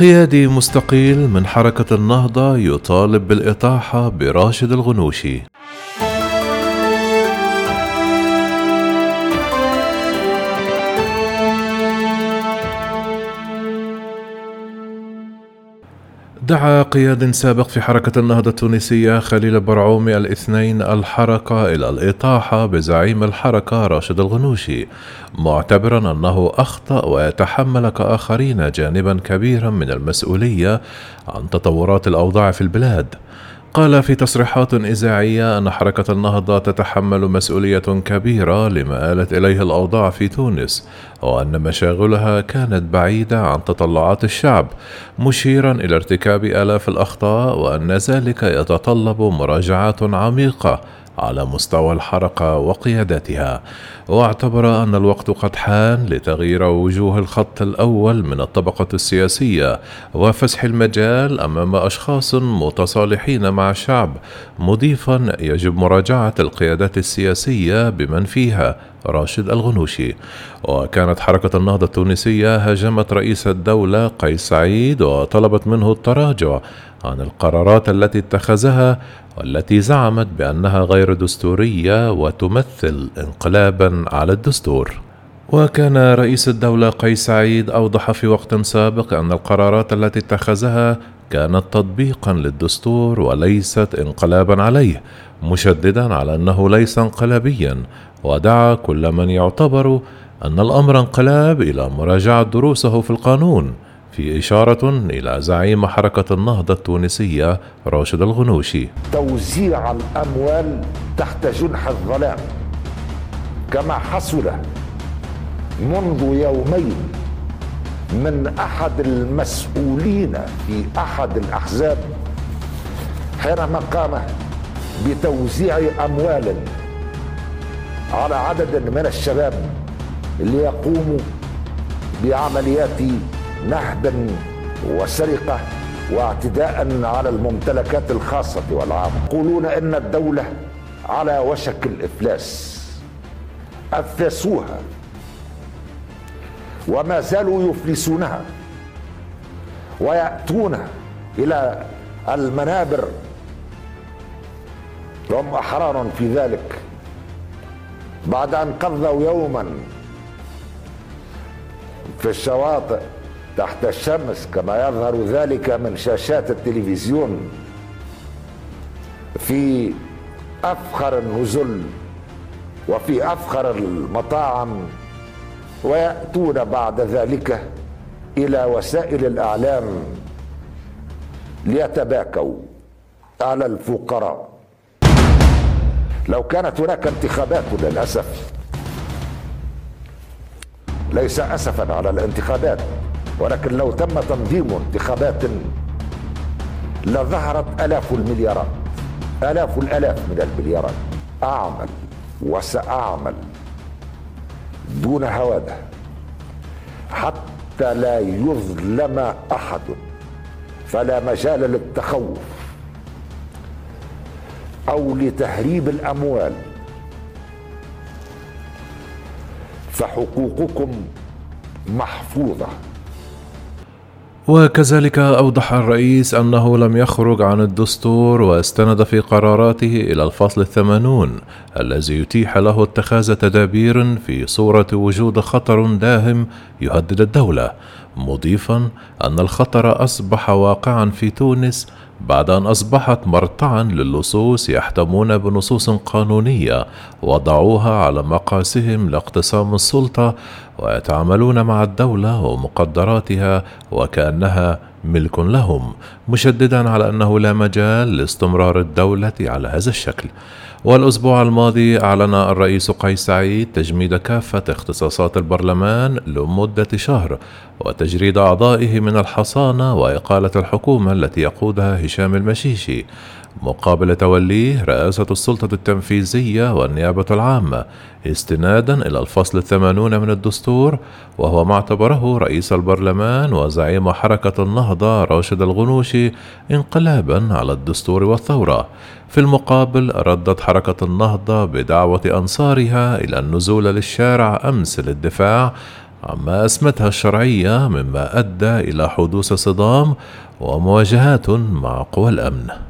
قيادي مستقيل من حركة النهضة يطالب بالإطاحة براشد الغنوشي. دعا قياد سابق في حركة النهضة التونسية خليل برعومي الاثنين الحركة إلى الإطاحة بزعيم الحركة راشد الغنوشي معتبرا أنه أخطأ ويتحمل كآخرين جانبا كبيرا من المسؤولية عن تطورات الأوضاع في البلاد. قال في تصريحات إذاعية أن حركة النهضة تتحمل مسؤولية كبيرة لما آلت إليه الأوضاع في تونس، وأن مشاغلها كانت بعيدة عن تطلعات الشعب، مشيرا إلى ارتكاب آلاف الأخطاء وأن ذلك يتطلب مراجعات عميقة على مستوى الحركة وقيادتها واعتبر أن الوقت قد حان لتغيير وجوه الخط الأول من الطبقة السياسية وفسح المجال أمام أشخاص متصالحين مع الشعب مضيفا يجب مراجعة القيادات السياسية بمن فيها راشد الغنوشي. وكانت حركة النهضة التونسية هاجمت رئيس الدولة قيس سعيد وطلبت منه التراجع عن القرارات التي اتخذها والتي زعمت بأنها غير دستورية وتمثل انقلابا على الدستور. وكان رئيس الدولة قيس سعيد أوضح في وقت سابق أن القرارات التي اتخذها كانت تطبيقا للدستور وليست انقلابا عليه مشددا على أنه ليس انقلابيا. ودعا كل من يعتبر أن الأمر انقلاب إلى مراجعة دروسه في القانون. في إشارة إلى زعيم حركة النهضة التونسية راشد الغنوشي. توزيع الأموال تحت جنح الظلام كما حصل منذ يومين من أحد المسؤولين في أحد الأحزاب حينما قام بتوزيع أموال على عدد من الشباب ليقوموا بعمليات نهبا وسرقة واعتداء على الممتلكات الخاصة والعامة. يقولون إن الدولة على وشك الإفلاس. أفلسوها. وما زالوا يفلسونها. ويأتون إلى المنابر. وهم أحرار في ذلك. بعد أن قضوا يوما في الشواطئ تحت الشمس كما يظهر ذلك من شاشات التلفزيون في أفخر النزل وفي أفخر المطاعم ويأتون بعد ذلك إلى وسائل الإعلام ليتباكوا على الفقراء. لو كانت هناك انتخابات للأسف ليس اسفا على الانتخابات. ولكن لو تم تنظيم انتخابات لظهرت آلاف المليارات آلاف الآلاف من المليارات. أعمل وسأعمل دون هوادة. حتى لا يظلم أحد. فلا مجال للتخوف أو لتهريب الأموال. فحقوقكم محفوظة. وكذلك أوضح الرئيس أنه لم يخرج عن الدستور واستند في قراراته إلى الفصل الثمانون الذي يتيح له اتخاذ تدابير في صورة وجود خطر داهم يهدد الدولة مضيفا أن الخطر أصبح واقعا في تونس بعد أن أصبحت مرتعا للصوص يحتمون بنصوص قانونية وضعوها على مقاسهم لاقتسام السلطة ويتعاملون مع الدولة ومقدراتها وكأنها ملك لهم مشددا على أنه لا مجال لاستمرار الدولة على هذا الشكل. والأسبوع الماضي أعلن الرئيس قيس سعيد تجميد كافة اختصاصات البرلمان لمدة شهر وتجريد أعضائه من الحصانة وإقالة الحكومة التي يقودها هشام المشيشي. مقابل توليه رئاسة السلطة التنفيذية والنيابة العامة استنادا إلى الفصل الثمانون من الدستور وهو ما اعتبره رئيس البرلمان وزعيم حركة النهضة راشد الغنوشي انقلابا على الدستور والثورة. في المقابل ردت حركة النهضة بدعوة أنصارها إلى النزول للشارع أمس للدفاع عما أسمتها الشرعية مما أدى إلى حدوث صدام ومواجهات مع قوى الأمن.